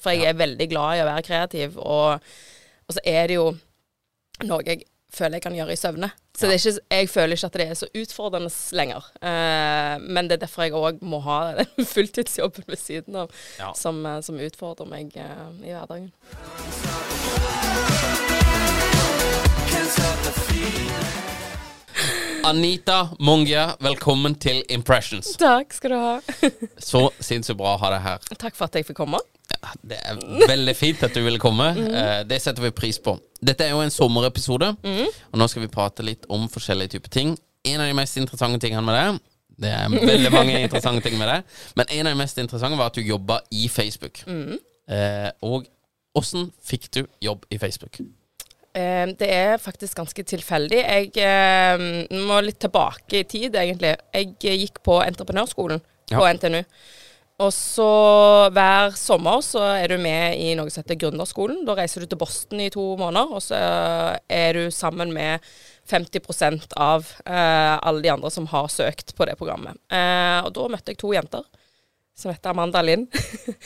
For jeg er veldig glad i å være kreativ, og, og så er det jo noe jeg føler jeg kan gjøre i søvne. Så det ikke, jeg føler ikke at det er så utfordrende lenger. Eh, men det er derfor jeg òg må ha den fulltidsjobben ved siden av, som, eh, som utfordrer meg eh, i hverdagen. Anita Mongia, velkommen til Impressions. Takk skal du ha. Så sinnssykt bra å ha deg her. Takk for at jeg fikk komme. Det er veldig fint at du ville komme. Eh, Det setter vi pris på. Dette er jo en sommerepisode, og nå skal vi prate litt om forskjellige typer ting. En av de mest interessante tingene med det Det er veldig mange interessante ting med det, men en av de mest interessante var at du jobba i Facebook. Eh, og åssen fikk du jobb i Facebook? Eh, det er faktisk ganske tilfeldig. Jeg eh, må litt tilbake i tid, egentlig. Jeg gikk på entreprenørskolen på Ja. NTNU. Og så hver sommer så er du med i noe som heter Gründerskolen. Da reiser du til Boston i to måneder, og så er du sammen med 50 av eh, alle de andre som har søkt på det programmet. Eh, og da møtte jeg to jenter som heter Amanda Linn,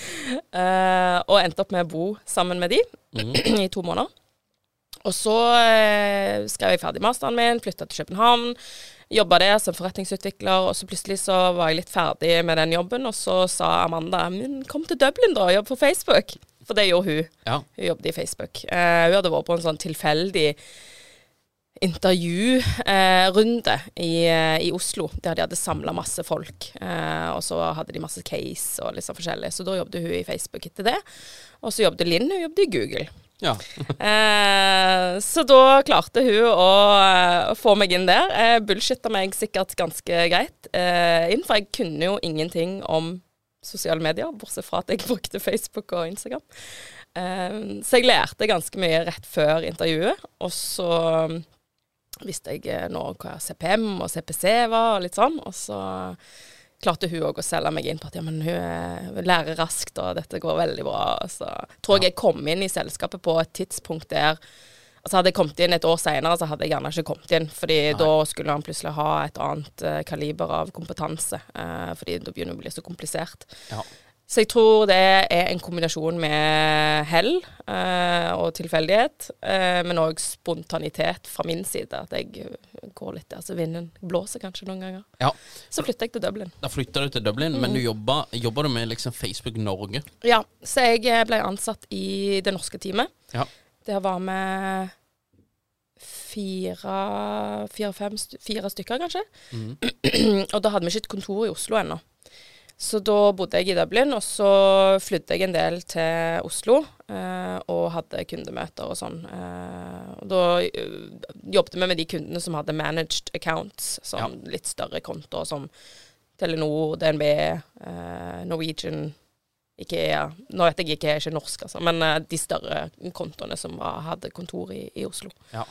eh, og endte opp med å bo sammen med de i to måneder. Og så eh, skrev jeg ferdig masteren min, flytta til København. Jobba der som forretningsutvikler, og så plutselig så var jeg litt ferdig med den jobben. Og så sa Amanda men kom til Dublin, da, og jobb for Facebook. For det gjorde hun. Ja. Hun jobbet i Facebook. Eh, hun hadde vært på en sånn tilfeldig intervjurunde i, eh, i Oslo, der de hadde samla masse folk. Eh, og så hadde de masse case og litt sånn forskjellig. Så da jobbet hun i Facebook etter det. Og så jobbet Linn, hun jobbet i Google. Ja. Eh, så da klarte hun å, å få meg inn der. Jeg bullshitta meg sikkert ganske greit eh, inn, for jeg kunne jo ingenting om sosiale medier, bortsett fra at jeg brukte Facebook og Instagram. Eh, så jeg lærte ganske mye rett før intervjuet, og så visste jeg eh, nå hva CPM og CPC var, og litt sånn. Og så klarte hun òg å selge meg inn på at ja, men hun, er- lærer raskt, og dette går veldig bra. Så tror jeg jeg kom inn i selskapet på et tidspunkt der Altså Hadde jeg kommet inn et år seinere, så hadde jeg gjerne ikke kommet inn. Fordi da skulle han plutselig ha et annet uh, kaliber av kompetanse. Uh, fordi da begynner det å bli så komplisert. Ja. Så jeg tror det er en kombinasjon med hell eh, og tilfeldighet, eh, men òg spontanitet fra min side. At jeg går litt der så vinden blåser kanskje noen ganger. ja. Så flytter jeg til Dublin. Da flytter du til Dublin, men du jobber, jobber, du med liksom Facebook Norge? Ja, så jeg eh, ble ansatt i det norske teamet. Ja. Der var vi fire, fire, fem, fire stykker, kanskje. og da hadde vi ikke et kontor i Oslo ennå. Så da bodde jeg i Dublin, og så flydde jeg en del til Oslo. Eh, og hadde kundemøter og sånn. Eh, og da uh, jobbet vi med de kundene som hadde managed accounts, sånn litt større kontoer som Telenor, DNB, eh, Norwegian, Ikea Nå vet jeg ikke, jeg er ikke norsk, altså, men eh, de større kontoene som var, hadde kontor i, i Oslo. Ja.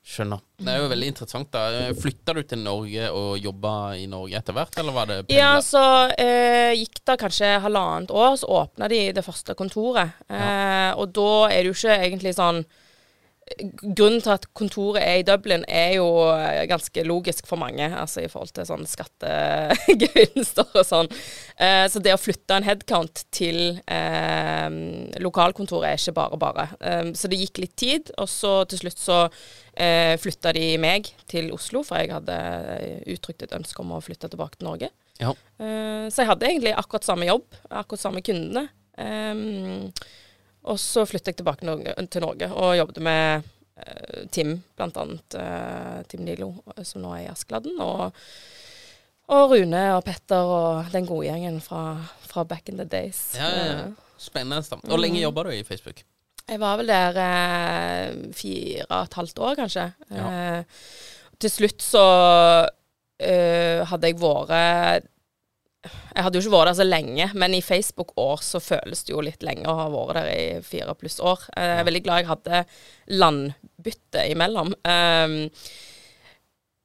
Skjønner. Det er jo veldig interessant. da Flytta du til Norge og jobba i Norge etter hvert, eller var det Ja, så eh, gikk det kanskje halvannet år, så åpna de det første kontoret. Eh, og da er det jo ikke egentlig sånn Grunnen til at kontoret er i Dublin, er jo eh, ganske logisk for mange, altså i forhold til sånn skattegevinster og sånn. Eh, så det å flytte en headcount til eh, lokalkontoret er ikke bare bare. Eh, så det gikk litt tid, og så til slutt så eh, flytta de meg til Oslo, for jeg hadde uttrykt et ønske om å flytte tilbake til Norge. Ja. Eh, så jeg hadde egentlig akkurat samme jobb, akkurat samme kundene. Ehm, og så flyttet jeg tilbake til Norge og jobbet med eh, Tim, annet eh, Tim Nilo, som nå er i Askeladden. Og, og Rune og Petter og den gode gjengen fra, fra back in the days. Ja, ja, ja. Eh, Spennende. Hvor Hvor lenge jobba du i Facebook? jeg var vel der eh, fire og et halvt år, kanskje. Ja. Eh, til slutt så eh, hadde jeg vært Jeg hadde jo ikke vært der så lenge, men i Facebook-år så føles det jo litt lenge å ha vært der i fire pluss år. Jeg er veldig glad jeg hadde landbytte imellom. Um,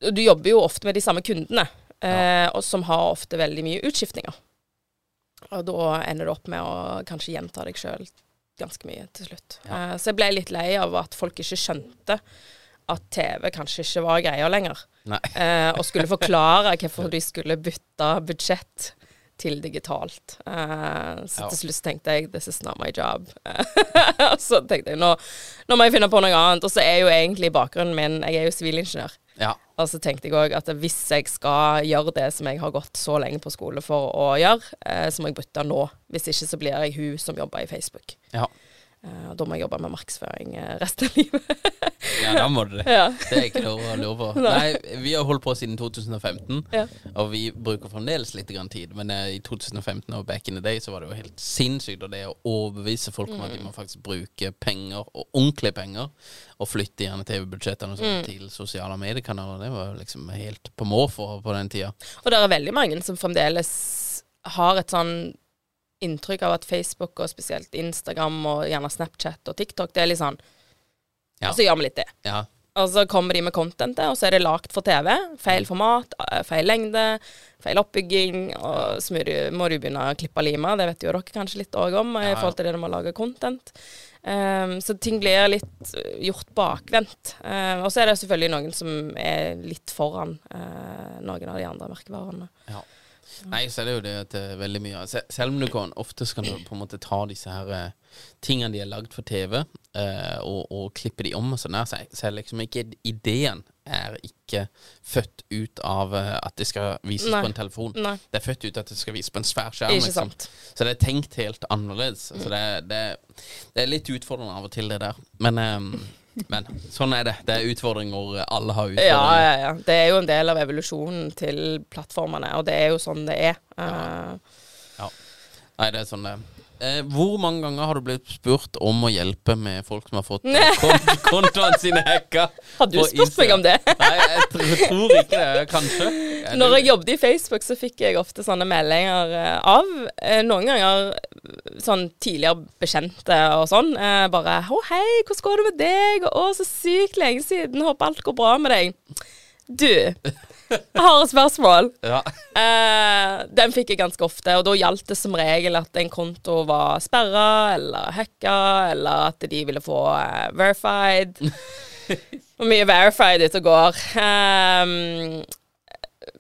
du jobber jo ofte med de samme kundene, uh, som har ofte veldig mye utskiftninger. Og da ender du opp med å kanskje gjenta deg sjøl ganske mye til slutt. Ja. Uh, så jeg ble litt lei av at folk ikke skjønte at TV kanskje ikke var greia lenger. Eh, og skulle forklare hvorfor de skulle bytte budsjett til digitalt. Eh, så Ja. til slutt tenkte jeg 'this is not my job'. og så tenkte jeg nå, nå må jeg finne på noe annet. Og så er jo egentlig bakgrunnen min Jeg er jo sivilingeniør. Ja. Og så tenkte jeg òg at hvis jeg skal gjøre det som jeg har gått så lenge på skole for å gjøre, eh, så må jeg bytte nå. Hvis ikke så blir jeg hun som jobber i Facebook. ja. Eh, og da må jeg jobbe med markedsføring eh, resten av livet. Ja, da må du det. ja. Det er ikke noe å lure på. Nei, vi har holdt på siden 2015, Ja. og vi bruker fremdeles litt grann tid. Men eh, i 2015 og back in the day så var det jo helt sinnssykt. Og det å overbevise folk om at de må faktisk bruke penger, og ordentlige penger, og flytte gjerne TV-budsjettene sånn til sosiale mediekanaler, det var liksom helt på måfå på den tida. Og det er veldig mange som fremdeles har et sånn inntrykk av at Facebook, og spesielt Instagram og gjerne Snapchat og TikTok, det er litt sånn Ja. Og så gjør vi litt det. Ja. Og så kommer de med contentet, og så er det lagt for TV. Feil format, eh, feil lengde, feil oppbygging. Og så må du, må begynne å klippe og lime. Det vet jo dere kanskje litt òg om, Ja, i forhold til det med å lage content. Um, så ting blir litt uh, gjort bakvendt. Um, og så er det selvfølgelig noen som er litt foran uh, noen av de andre merkevarene. Ja. Nei, så er det jo det at er veldig mye se- Selv om du kan ofte skal du på en måte ta disse her uh, tingene de er lagd for TV, uh, og, og klippe de om og sånn der, så er- så er liksom ikke ideen er ikke født ut av eh, at det skal vises Nei. på en telefon. Nei, Det er født ut at det skal vises på en svær skjerm. liksom. Så det er tenkt helt annerledes. Så det, det, det er litt utfordrende av og til, det der. Men, eh, men sånn er det. Det er utfordringer. Alle har utfordringer. Ja, ja, ja. Det er jo en del av evolusjonen til plattformene, og det er jo sånn det er. Uh, Nei, det er sånn det er. Eh, hvor mange ganger har du blitt spurt om å hjelpe med folk som har fått eh, kont kontoene sine hacka? Har du spurt meg om det? Nei, jeg tror ikke det. Kanskje. Ja, Når jeg jobbet i Facebook, så fikk jeg ofte sånne meldinger eh, av eh, noen ganger eh, sånn tidligere bekjente og sånn. Eh, bare 'Å, hei, hvordan går det med deg?' 'Å, så sykt lenge siden. Håper alt går bra med deg.' Du, jeg har et spørsmål. ja. Eh, den fikk jeg ganske ofte, og da gjaldt det som regel at en konto var sperra eller hacka, eller at de ville få eh, verified. Hvor mye verified ute og går. Ehm,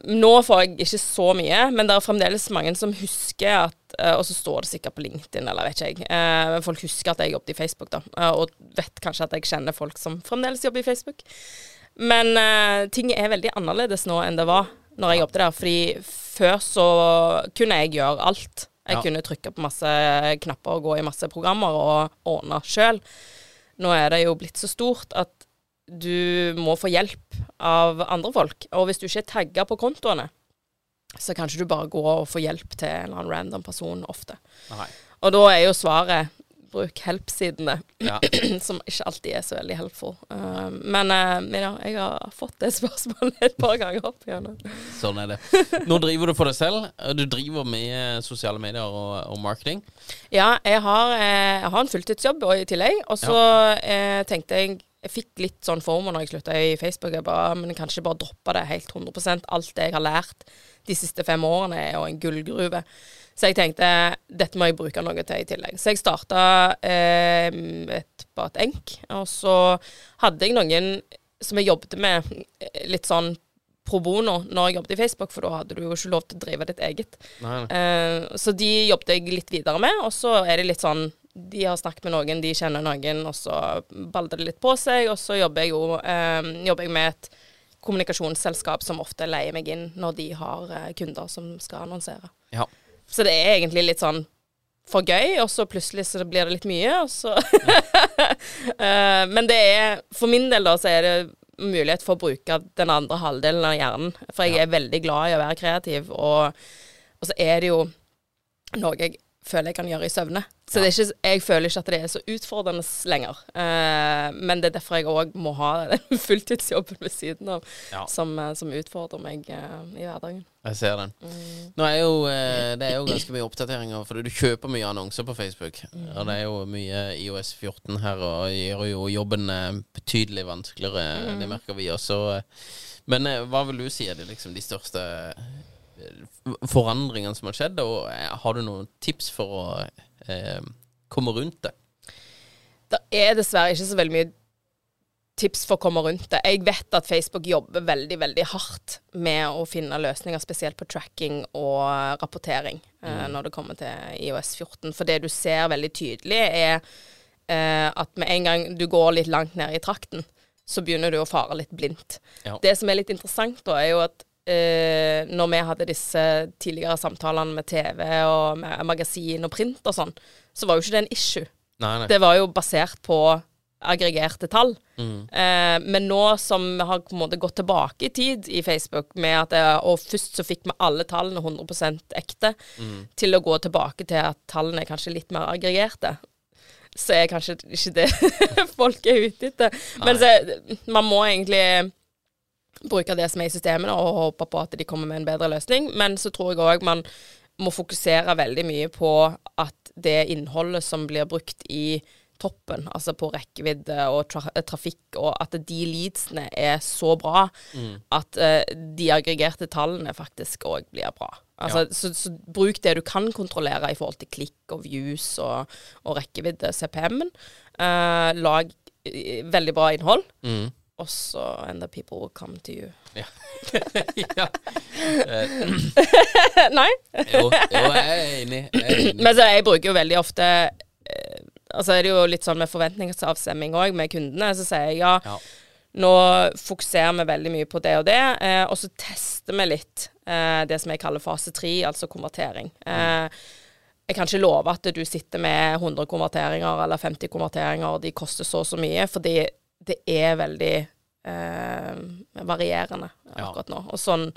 nå får jeg ikke så mye, men det er fremdeles mange som husker at eh, Og så står det sikkert på LinkedIn, eller vet ikke jeg. Eh, men folk husker at jeg jobbet i Facebook, da. eh, og vet kanskje at jeg kjenner folk som fremdeles jobber i Facebook. Men uh, ting er veldig annerledes nå enn det var når jeg jobbet der. Fordi før så kunne jeg gjøre alt. Jeg Ja. kunne trykke på masse knapper og gå i masse programmer og ordne sjøl. Nå er det jo blitt så stort at du må få hjelp av andre folk. Og hvis du ikke er tagga på kontoene, så kan ikke du bare gå og få hjelp til en eller annen random person ofte. Nei. Og da er jo svaret bruk help-sidene, Ja. som ikke alltid er så veldig helpful. Uh, men uh, ja, jeg har fått det spørsmålet et par ganger opp igjennom. Sånn er det. Nå driver du for deg selv. Du driver med sosiale medier og, og marketing. Ja, jeg har, eh, jeg har en fulltidsjobb og i tillegg. Og så eh, tenkte jeg Jeg fikk litt sånn former når jeg slutta i Facebook. Jeg bare, men jeg kan ikke bare droppe det helt 100 Alt det jeg har lært de siste fem årene, er jo en gullgruve. Så jeg tenkte dette må jeg bruke noe til i tillegg. Så jeg starta eh, et, på et enk. Og så hadde jeg noen som jeg jobbet med eh, litt sånn pro bono når jeg jobbet i Facebook, for da hadde du jo ikke lov til å drive ditt eget. Nei, nei. Eh, så de jobbet jeg litt videre med, og så er det litt sånn De har snakket med noen, de kjenner noen, og så baller det litt på seg. Og så jobber jeg jo eh, jobber jeg med et kommunikasjonsselskap som ofte leier meg inn når de har eh, kunder som skal annonsere. Ja. Så det er egentlig litt sånn for gøy, og så plutselig så blir det litt mye, og så Eh, Men det er For min del, da, så er det mulighet for å bruke den andre halvdelen av hjernen. For jeg er veldig glad i å være kreativ, og, og så er det jo noe jeg føler jeg kan gjøre i søvne. Så det er ikke, jeg føler ikke at det er så utfordrende lenger. Eh, men det er derfor jeg òg må ha den fulltidsjobben ved siden av, Ja. som, eh, som utfordrer meg eh, i hverdagen. Jeg ser den. Nå er jo, eh, det er jo ganske mye oppdateringer, for du kjøper mye annonser på Facebook. Og det er jo mye IOS 14 her, og gjør jo jobben eh, betydelig vanskeligere. Det merker vi også. Men eh, hva vil du si er det liksom de største forandringene som har skjedd, og eh, har du noen tips for å eh, komme rundt det? Det er dessverre ikke så veldig mye tips for å komme rundt det. Jeg vet at Facebook jobber veldig, veldig hardt med å finne løsninger, spesielt på tracking og rapportering, eh, når det kommer til IOS 14. For det du ser veldig tydelig, er eh, at med en gang du går litt langt ned i trakten, så begynner du å fare litt blindt. Ja. Det som er litt interessant da, er jo at eh, når vi hadde disse tidligere samtalene med TV og med magasin og print og sånn, så var jo ikke det en issue. Nei, nei. Det var jo basert på aggregerte tall. Mm. Eh, men nå som vi har på en måte gått tilbake i tid i Facebook, med at det, og først så fikk vi alle tallene 100 ekte, Mm. til å gå tilbake til at tallene er kanskje litt mer aggregerte, så er kanskje ikke det folk er ute etter. Men så, man må egentlig bruke det som er i systemene, og håpe på at de kommer med en bedre løsning. Men så tror jeg òg man må fokusere veldig mye på at det innholdet som blir brukt i toppen, altså på rekkevidde og tra trafikk, og at de leadsene er så bra at uh, de aggregerte tallene faktisk òg blir bra. Altså, så, så bruk det du kan kontrollere i forhold til klikk og views og, og rekkevidde, CPM-en. Uh, lag eh, veldig bra innhold, Mm. Og så and the people will come to you. Ja. ja. Uh, Nei? jo, jo, jeg er enig. Jeg er enig. Men så jeg bruker jo veldig ofte uh, Altså er det jo litt sånn med forventningsavstemming òg med kundene. Så sier jeg ja, Ja. nå fokuserer vi veldig mye på det og det, uh, og så tester vi litt det som jeg kaller fase tre, altså konvertering. Mm jeg kan ikke love at du sitter med 100 konverteringer eller 50 konverteringer, og de koster så og så mye, fordi det er veldig eh, varierende Ja. akkurat nå. Og sånn,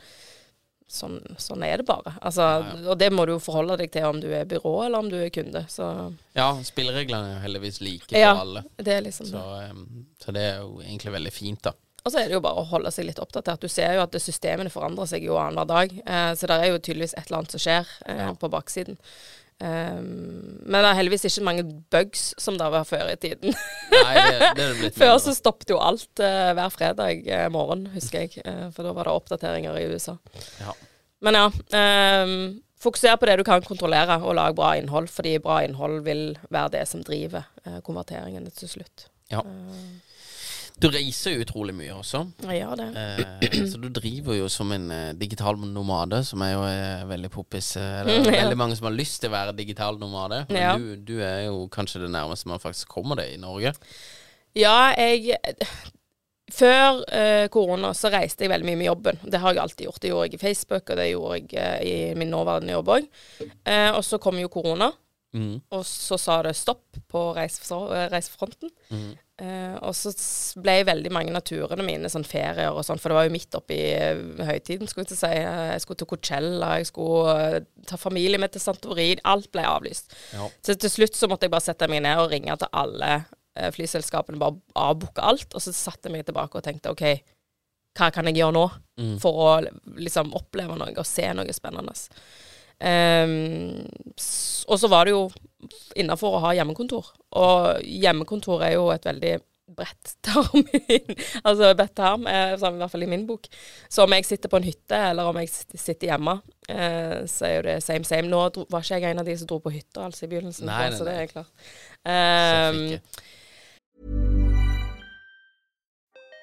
sånn, sånn er det bare. Altså, Ja, Og det må du jo forholde deg til om du er byrå eller om du er kunde. Så Ja, spillereglene er jo heldigvis like Ja. for alle. det er liksom Så, det. em, så det er jo egentlig veldig fint, da. Og så er det jo bare å holde seg litt oppdatert. Du ser jo at systemene forandrer seg jo annenhver dag. Eh, så det er jo tydeligvis et eller annet som skjer eh, Ja. på baksiden. Um, men det er heldigvis ikke mange bugs som det var før i tiden. Nei, det, det er blitt Før så stoppet jo alt uh, hver fredag uh, morgen, husker jeg. Uh, for da var det oppdateringer i USA. Ja. Men ja. Um, fokuser på det du kan kontrollere, og lag bra innhold. Fordi bra innhold vil være det som driver konverteringen til slutt. Ja. Du reiser jo utrolig mye også. Jeg gjør det. Eh, så du driver jo som en eh, digital nomade, som er jo eh, veldig poppis. Eh, det er Mm, ja. veldig mange som har lyst til å være digital nomade. Men Ja. du, du er jo kanskje det nærmeste man faktisk kommer det i Norge. Ja, jeg Før eh, korona så reiste jeg veldig mye med jobben. Det har jeg alltid gjort. Det gjorde jeg i Facebook, og det gjorde jeg eh, i min nåværende jobb òg. Eh, og så kom jo korona, Mm. og så sa det stopp på eh, reisefronten. Mm. Eh, og så ble veldig mange av turene mine sånn ferier og sånn, for det var jo midt oppi eh, høytiden, skulle jeg til å si. Eh, Jeg skulle til Coachella, jeg skulle ta familien min til Santorin. Alt ble avlyst. Ja. Så til slutt så måtte jeg bare sette meg ned og ringe til alle flyselskapene, bare avbooke alt. Og så satte jeg meg tilbake og tenkte OK, hva kan jeg gjøre nå Mm. for å liksom oppleve noe og se noe spennende? Ehm, s- og så var det jo innafor å ha hjemmekontor. Og hjemmekontor er jo et veldig bredt term, altså bredt term, eh, i hvert fall i min bok. Så om jeg sitter på en hytte, eller om jeg sitter hjemme, eh, så er jo det same same. Nå dro, var ikke jeg en av de som dro på hytta, altså, i begynnelsen, Nei, nei, nei, så det er klart. Jeg.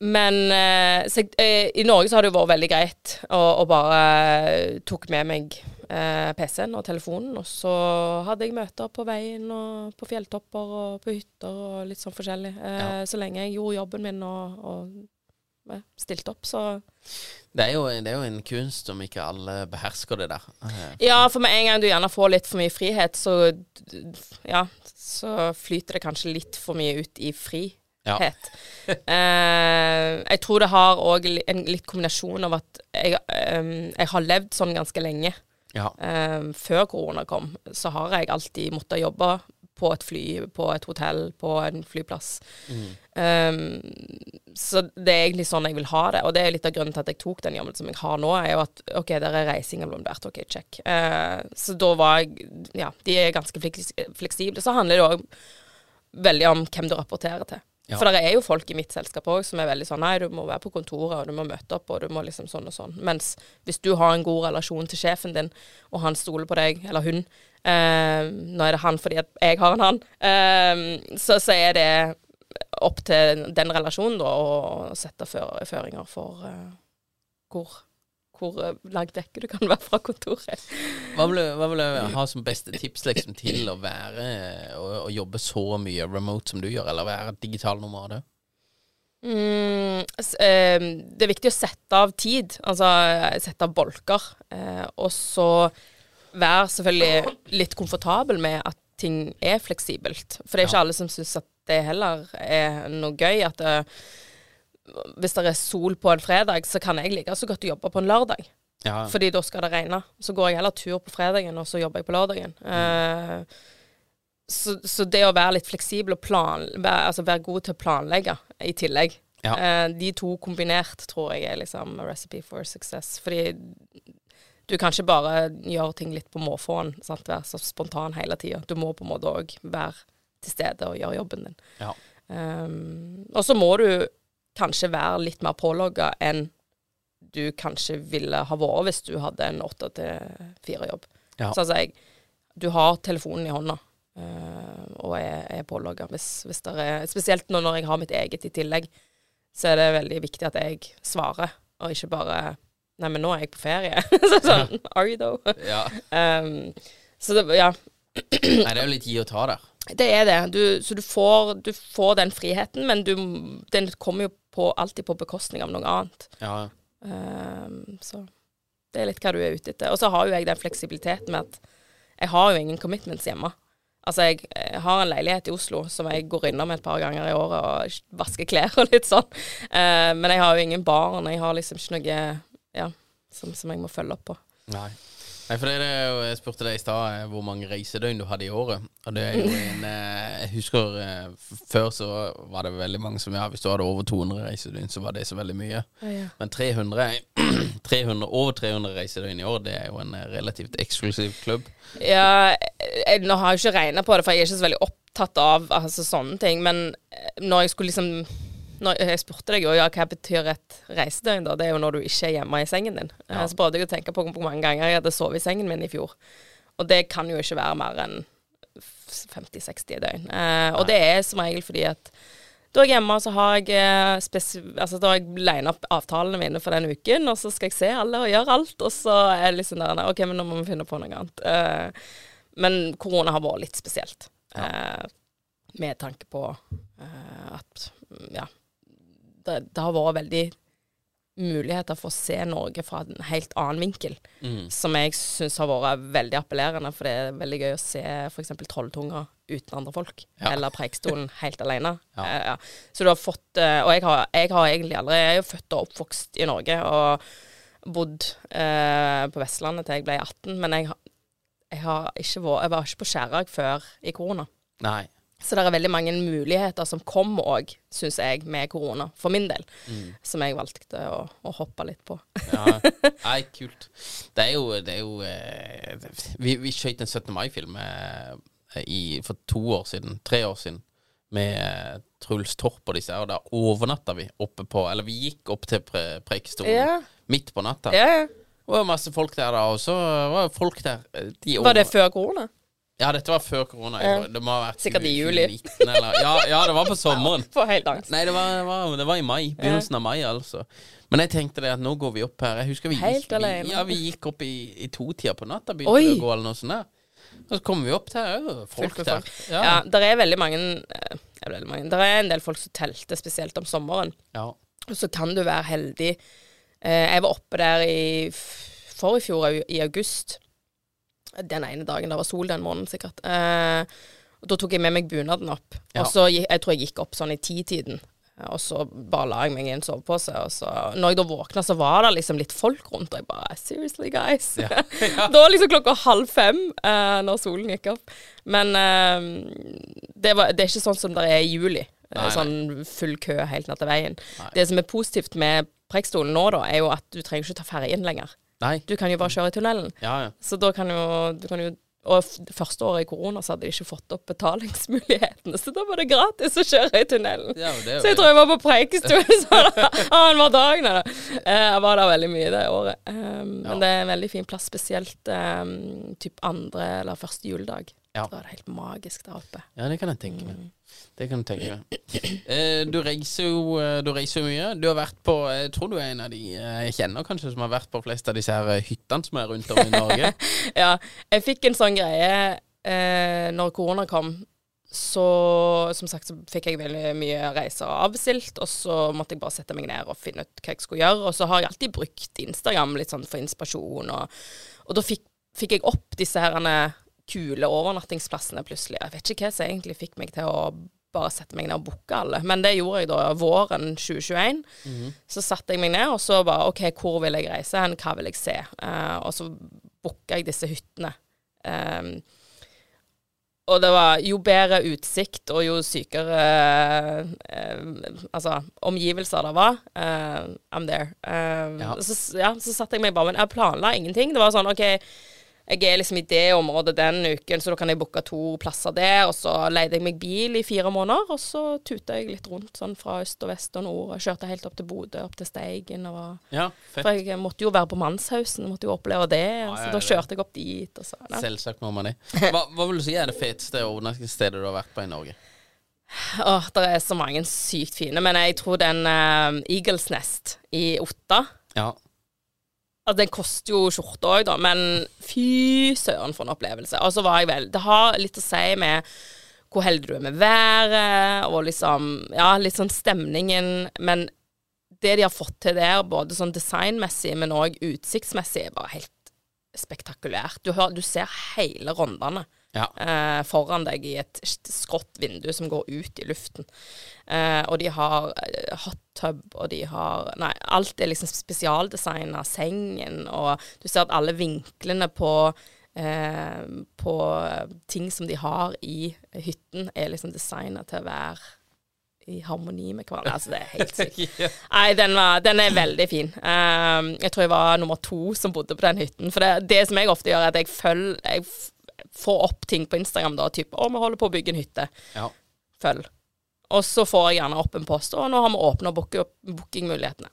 Men eh, så, eh, i Norge så har det jo vært veldig greit å, å bare eh, tok med meg eh, PC-en og telefonen, og så hadde jeg møter på veien og på fjelltopper og på hytter og litt sånn forskjellig. Eh, Så lenge jeg gjorde jobben min og, og eh, stilte opp, så Det er, jo, det er jo en kunst om ikke alle behersker det der. Ja, for med en gang du gjerne får litt for mye frihet, så ja, så flyter det kanskje litt for mye ut i frihet. Ja. eh, jeg tror det har òg en litt kombinasjon av at jeg, um, jeg har levd sånn ganske lenge. Ja. Um, før korona kom, så har jeg alltid måttet jobbe på et fly, på et hotell, på en flyplass. Um, så det er egentlig sånn jeg vil ha det. Og det er litt av grunnen til at jeg tok den jobben som jeg har nå, er jo at OK, der er reising involvert. OK, check. Uh, så da var jeg Ja, de er ganske fleksible. Så handler det òg veldig om hvem du rapporterer til. Ja. For det er jo folk i mitt selskap òg som er veldig sånn Nei, du må være på kontoret, og du må møte opp, og du må liksom sånn og sånn. Mens hvis du har en god relasjon til sjefen din, og han stoler på deg, eller hun eh, Nå er det han fordi jeg har en han. Eh, så, så er det opp til den relasjonen, da, å sette føringer for eh, hvor, hvor eh, langt du kan være fra kontoret. Hva vil, du, hva vil du ha som beste tips liksom, til å være og, jobbe så mye remote som du gjør, eller være digital nomade? Mm, eh, det er viktig å sette av tid, altså eh, sette av bolker. Og så være selvfølgelig litt komfortabel med at ting er fleksibelt. For det er ikke alle som syns at det heller er noe gøy. At det, hvis det er sol på en fredag, så kan jeg like så godt jobbe på en lørdag. Ja. Fordi da skal det regne. Så går jeg heller tur på fredagen, og så jobber jeg på lørdagen. Eh, så, så det å være litt fleksibel og plan, være, altså være god til å planlegge i tillegg Ja. uh, De to kombinert tror jeg er liksom a recipe for success. Fordi du kan ikke bare gjøre ting litt på måfåen. Være så spontan hele tida. Du må på en måte òg være til stede og gjøre jobben din. Ja. Um, og så må du kanskje være litt mer pålogga enn du kanskje ville ha vært hvis du hadde en åtte til fire-jobb. Ja. Så altså, jeg, du har telefonen i hånda eh, og er, er pålogga. Hvis, hvis det er, spesielt nå når jeg har mitt eget i tillegg, så er det veldig viktig at jeg svarer, og ikke bare Nei, men nå er jeg på ferie. så sånn, Are you though? Ja. Um, så det, ja. Nei, det er jo litt gi og ta der. Det er det. Du, så du får, du får den friheten, men du, den kommer jo på, alltid på bekostning av noe annet. Ja. Um, så det er litt hva du er ute etter. Og så har jo jeg den fleksibiliteten med at jeg har jo ingen commitments hjemme. Altså, jeg, jeg har en leilighet i Oslo som jeg går innom et par ganger i året og vasker klær og litt sånn. Uh, men jeg har jo ingen barn. Jeg har liksom ikke noe ja, som, som jeg må følge opp på. Nei. Nei, for det er jo, Jeg spurte deg i stad eh, hvor mange reisedøgn du hadde i året. Og det er jo en eh, Jeg husker eh, før så var det veldig mange som ja, hvis du hadde over 200 reisedøgn, så var det så veldig mye. Men 300, 300 over 300 reisedøgn i år, det er jo en relativt eksklusiv klubb. Ja, jeg, nå har jeg ikke regna på det, for jeg er ikke så veldig opptatt av altså, sånne ting. Men når jeg skulle liksom når Jeg spurte deg jo ja, hva betyr et reisedøgn, da. Det er jo når du ikke er hjemme i sengen din. Ja. Så prøvde jeg å tenke på hvor mange ganger jeg hadde sovet i sengen min i fjor. Og det kan jo ikke være mer enn 50-60 døgn. Eh, og det er som regel fordi at da jeg er hjemme, så har jeg, eh, altså, da har jeg lina opp avtalene mine for den uken, og så skal jeg se alle og gjøre alt, og så er det liksom der OK, men nå må vi finne på noe annet. Eh, men korona har vært litt spesielt. Eh, med tanke på eh, at mm, ja, det, det har vært veldig muligheter for å se Norge fra en helt annen vinkel. Mm. Som jeg syns har vært veldig appellerende, for det er veldig gøy å se f.eks. Trolltunga uten andre folk. Ja. Eller Preikestolen helt alene. Ja. Uh, ja. Så du har fått uh, Og jeg har, jeg har egentlig aldri Jeg er jo født og oppvokst i Norge og bodd uh, på Vestlandet til jeg ble 18, men jeg, jeg har ikke vært Jeg var ikke på Skjærag før i korona. Nei. Så det er veldig mange muligheter som kom òg, syns jeg, med korona, for min del. Mm. Som jeg valgte å, å hoppe litt på. Ja. Nei, kult. Det er jo, det er jo eh, Vi, vi skjøt en 17. mai-film eh, for to år siden, tre år siden, med eh, Truls Torp og disse her, og da overnatta vi oppe på Eller vi gikk opp til pre Preikestolen Ja. midt på natta. Ja, ja. Det var masse folk der da, og så var folk der eh, de Var det før korona? Ja, dette var før korona. Ja. Det må ha vært Sikkert i juli. 19, eller ja, ja, det var på sommeren. Får helt angst. Nei, det var, det var, det var i mai. Begynnelsen av mai, altså. Men jeg tenkte det at nå går vi opp her. Jeg husker vi Helt vi, ja, vi gikk opp i, i to-tida på natta, begynte Oi. å gå eller noe sånt der. Og så kommer vi opp til her folk der. Ja. Ja, der er veldig mange, Det er veldig mange Der er en del folk som telte, spesielt om sommeren. Ja. Og så kan du være heldig. Eh, jeg var oppe der i forrige fjor, i august. Den ene dagen. Det var sol den måneden, sikkert. Eh, da tok jeg med meg bunaden opp. Ja. Og så Jeg tror jeg gikk opp sånn i titiden. Og så bare la jeg meg i en sovepose. Og så, når jeg da våkna, så var det liksom litt folk rundt. Og jeg bare Seriously, guys? Ja. da var liksom klokka halv fem eh, når solen gikk opp. Men eh, det, var, det er ikke sånn som det er i juli. Nei, nei. sånn full kø helt natt til veien. Nei. Det som er positivt med Preikstolen nå, da, er jo at du trenger ikke ta ferjen lenger. Nei. Du kan jo bare kjøre i tunnelen. Ja, ja. Så da kan jo, du kan jo Og det første året i korona så hadde de ikke fått opp betalingsmulighetene, så da var det gratis å kjøre i tunnelen. Ja, Så jeg tror jeg var på Preikestolen sånn annenhver dag. Nei, da. Eh, Jeg var der veldig mye det året. Um, Ja. Men det er en veldig fin plass, spesielt um, typ andre eller første juledag. Ja. Det var helt magisk der oppe. ja, det kan jeg tenke meg. Det kan jeg tenke meg. Eh, du reiser jo eh, Du reiser jo mye. Du har vært på Jeg tror du er en av de eh, jeg kjenner kanskje som har vært på flest av disse her hyttene som er rundt om i Norge. ja, jeg fikk en sånn greie eh, når korona kom. Så som sagt så fikk jeg veldig mye reiser avbestilt, og så måtte jeg bare sette meg ned og finne ut hva jeg skulle gjøre. Og så har jeg alltid brukt Instagram litt sånn for inspirasjon, og, og da fikk, fikk jeg opp disse herrene kule overnattingsplassene plutselig. Jeg vet ikke hva som egentlig fikk meg til å bare sette meg ned og booke alle, men det gjorde jeg da våren 2021. Så satte jeg meg ned, og så bare OK, hvor vil jeg reise hen, hva vil jeg se? Uh, og så booka jeg disse hyttene. Um, og det var jo bedre utsikt og jo sykere eh, altså, omgivelser det var, eh, I'm there. Eh, Ja. Så, ja, så satte jeg meg bare Men jeg planla ingenting. Det var sånn OK, jeg er liksom i det området den uken, så da kan jeg booke to plasser der. Og så leide jeg meg bil i fire måneder, og så tuta jeg litt rundt sånn fra øst og vest og nord. Og kjørte helt opp til Bodø, opp til Steigen. Og Ja, fett. for jeg måtte jo være på Mannshausen, måtte jo oppleve det. Ja, så da kjørte jeg opp dit. Og så, ja. Selvsagt må man det. Hva, hva vil du si er det feteste overnattingsstedet du har vært på i Norge? Åh, det er så mange sykt fine, men jeg tror den uh, Eagles Nest i Otta Ja. Altså, Den koster jo skjorta òg, da, men fy søren for en opplevelse. Og så var jeg vel Det har litt å si med hvor heldig du er med været, og liksom Ja, litt sånn stemningen. Men det de har fått til der, både sånn designmessig, men òg utsiktsmessig, er bare helt spektakulært. Du, hører, du ser hele Rondane Ja. eh, foran deg i et skrått vindu som går ut i luften. Eh, og de har eh, hot tub, og de har Nei, alt er liksom spesialdesigna. Sengen, og du ser at alle vinklene på eh, på ting som de har i hytten, er liksom designa til å være i harmoni med hverandre. Altså, det er helt sykt. Nei, den, var, den er veldig fin. Um, jeg tror jeg var nummer to som bodde på den hytten. For det, det som jeg ofte gjør, er at jeg følger Jeg f- får opp ting på Instagram da, type 'Å, vi holder på å bygge en hytte'. Ja. Følg. Og så får jeg gjerne opp en post, og nå har vi åpna bookingmulighetene.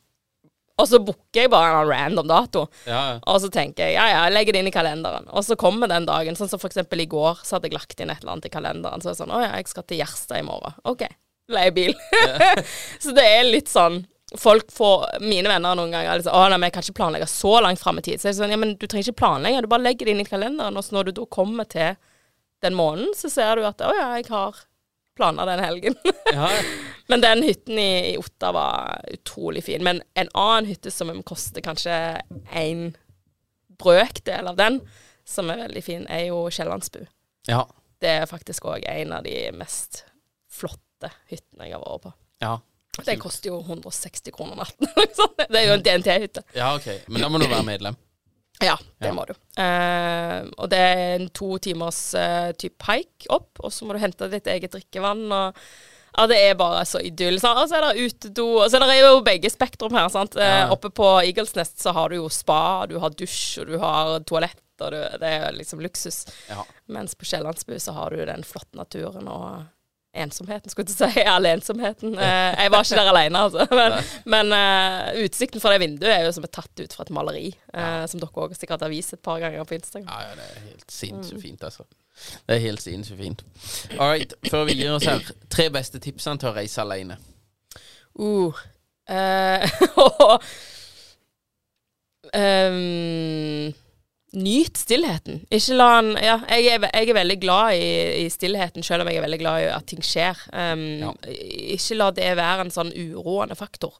Og så booker jeg bare en random dato. Ja, ja. Og så tenker jeg ja, ja, jeg legger det inn i kalenderen. Og så kommer den dagen. Sånn som for eksempel i går, så hadde jeg lagt inn et eller annet i kalenderen. Så er det sånn Å ja, jeg skal til Gjerstad i morgen. OK. Leie bil. så det er litt sånn Folk får Mine venner noen ganger er sånn Å nei, men jeg kan ikke planlegge så langt fram i tid. Så jeg er sånn Ja, men du trenger ikke planlegge. Du bare legger det inn i kalenderen, og så når du da kommer til den måneden, så ser du at Å ja, jeg har planer den helgen. Ja, Men den hytten i, i Otta var utrolig fin. Men en annen hytte som koster kanskje en brøkdel av den, som er veldig fin, er jo Kiellandsbu. Ja. Det er faktisk òg en av de mest flotte hyttene jeg har vært på. Ja. Det koster jo 160 kroner natten. sånt. Det er jo en DNT-hytte. ja, ok. Men da må du være medlem. Ja, det Ja. må du. Uh, og det er en to timers uh, type hike opp, og så må du hente ditt eget drikkevann. og ja, det er bare så idyll. sant? Og så er det utedo. Og så er det jo begge spektrum her. sant? Eh, Ja. oppe på Eagles Nest så har du jo spa, du har dusj, og du har toalett. Og du, det er liksom luksus. Ja. Mens på Kiellandsbu så har du den flotte naturen og ensomheten, skulle jeg si. All ensomheten. Eh, jeg var ikke der alene, altså. Men, men uh, utsikten fra det vinduet er jo som er tatt ut fra et maleri. Uh, Som dere òg sikkert har vist et par ganger på Instagram. Ja, ja, det er helt sinnssykt fint, altså. Det er helt sinnssykt fint. All right, før vi gir oss her. Tre beste tipsene til å reise alene. Uh. Ehm, nyt stillheten. Ikke la den Ja, jeg er, jeg er veldig glad i, i stillheten, selv om jeg er veldig glad i at ting skjer. Ehm, Ikke la det være en sånn uroende faktor.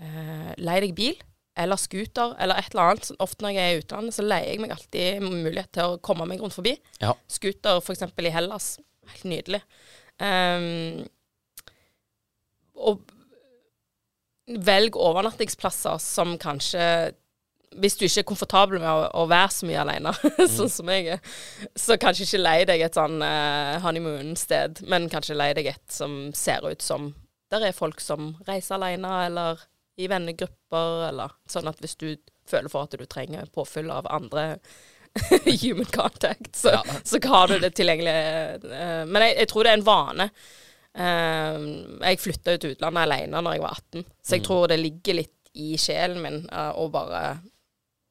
Uh, lei deg bil eller scooter eller et eller annet. Så Ofte når jeg er i utlandet, så leier jeg meg alltid mulighet til å komme meg rundt forbi. Ja. Scooter f.eks. i Hellas. Helt nydelig. Um, og velg overnattingsplasser som kanskje Hvis du ikke er komfortabel med å, å være så mye alene, sånn som jeg er, så kanskje ikke lei deg et sånn uh, honeymoon-sted, men kanskje lei deg et som ser ut som Der er folk som reiser alene, eller i vennegrupper, eller sånn at hvis du føler for at du trenger påfyll av andre human contact, så, Ja. så har du det tilgjengelig. Uh, Men jeg, jeg tror det er en vane. Uh, jeg flytta jo til utlandet alene når jeg var 18, så jeg Mm. tror det ligger litt i sjelen min uh, å bare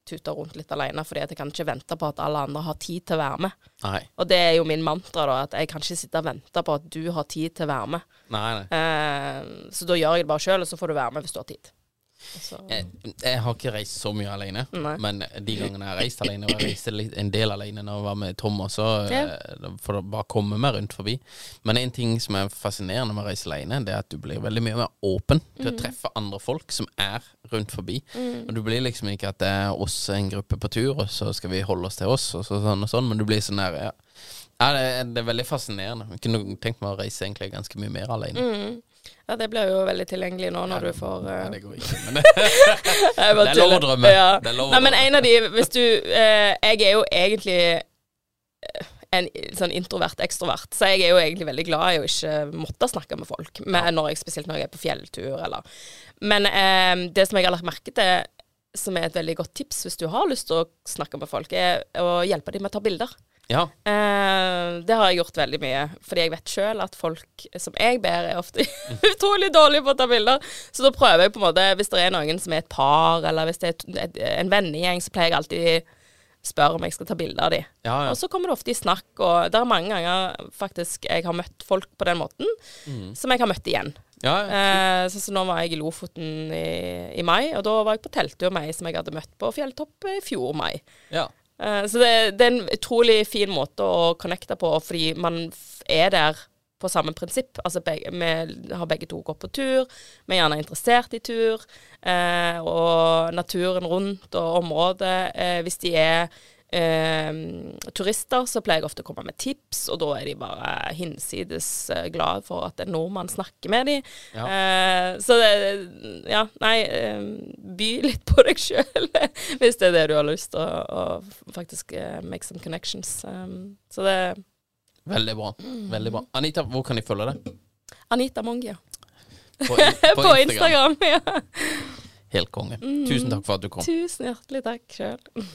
tute rundt litt alene, fordi at jeg kan ikke vente på at alle andre har tid til å være med. Nei. Og det er jo min mantra, da, at jeg kan ikke sitte og vente på at du har tid til å være med. Nei, nei. Eh, så da gjør jeg det bare sjøl, og så får du være med hvis du har tid. Så, Jeg, jeg har ikke reist så mye alene, Nei. men de gangene jeg har reist alene, og jeg reiste en del alene når jeg var med Tom også, Ja. eh, for å bare komme meg rundt forbi. Men en ting som er fascinerende med å reise alene, det er at du blir veldig mye mer åpen til å Mm. treffe andre folk som er rundt forbi. Mm. Og du blir liksom ikke at det er oss en gruppe på tur, og så skal vi holde oss til oss, og så, sånn og sånn, men du blir sånn der, ja. Ja, det, er- det er veldig fascinerende. Jeg kunne tenkt meg å reise egentlig ganske mye mer alene. mm. Ja, det blir jo veldig tilgjengelig nå når du får uh... Nei, det går ikke, men Det er lov å drømme. Ja. Det er lov å Nei, men en av de Hvis du eh, Jeg er jo egentlig eh, en sånn introvert ekstrovert, så jeg er jo egentlig veldig glad i å ikke måtte snakke med folk. Men når jeg, spesielt når jeg er på fjelltur, eller Men eh, det som jeg har lagt merke til, som er et veldig godt tips hvis du har lyst til å snakke med folk, er å hjelpe dem med å ta bilder. Ja. Eh, det har jeg gjort veldig mye, fordi jeg vet sjøl at folk som jeg ber, er ofte utrolig dårlige på å ta bilder. Så da prøver jeg på en måte, hvis det er noen som er et par, eller hvis det er en vennegjeng, så pleier jeg alltid spørre om jeg skal ta bilde av dem. Ja, ja. Og så kommer det ofte i snakk, og det er mange ganger faktisk jeg har møtt folk på den måten, Mm. som jeg har møtt igjen. Ja, ja. Eh, så, så nå var jeg i Lofoten i, i mai, og da var jeg på telttur med ei som jeg hadde møtt på fjelltopp i fjor mai. ja. Eh, Så det, det er en utrolig fin måte å connecte på, fordi man er der på samme prinsipp. Altså begge, vi har begge to gått på tur, vi er gjerne interessert i tur. Eh, og naturen rundt og området. Eh, hvis de er eh, turister, så pleier jeg ofte å komme med tips, og da er de bare hinsides eh, glad for at en nordmann snakker med dem. Ja. Eh, så det Ja, nei, eh, by litt på deg sjøl, hvis det er det du har lyst til å, å faktisk eh, make some connections. Um, så det Veldig bra. Veldig bra. Anita, hvor kan de følge deg? Anita Mongia. På, På, Instagram. ja. Helt konge. Tusen takk for at du kom. Tusen hjertelig takk sjøl.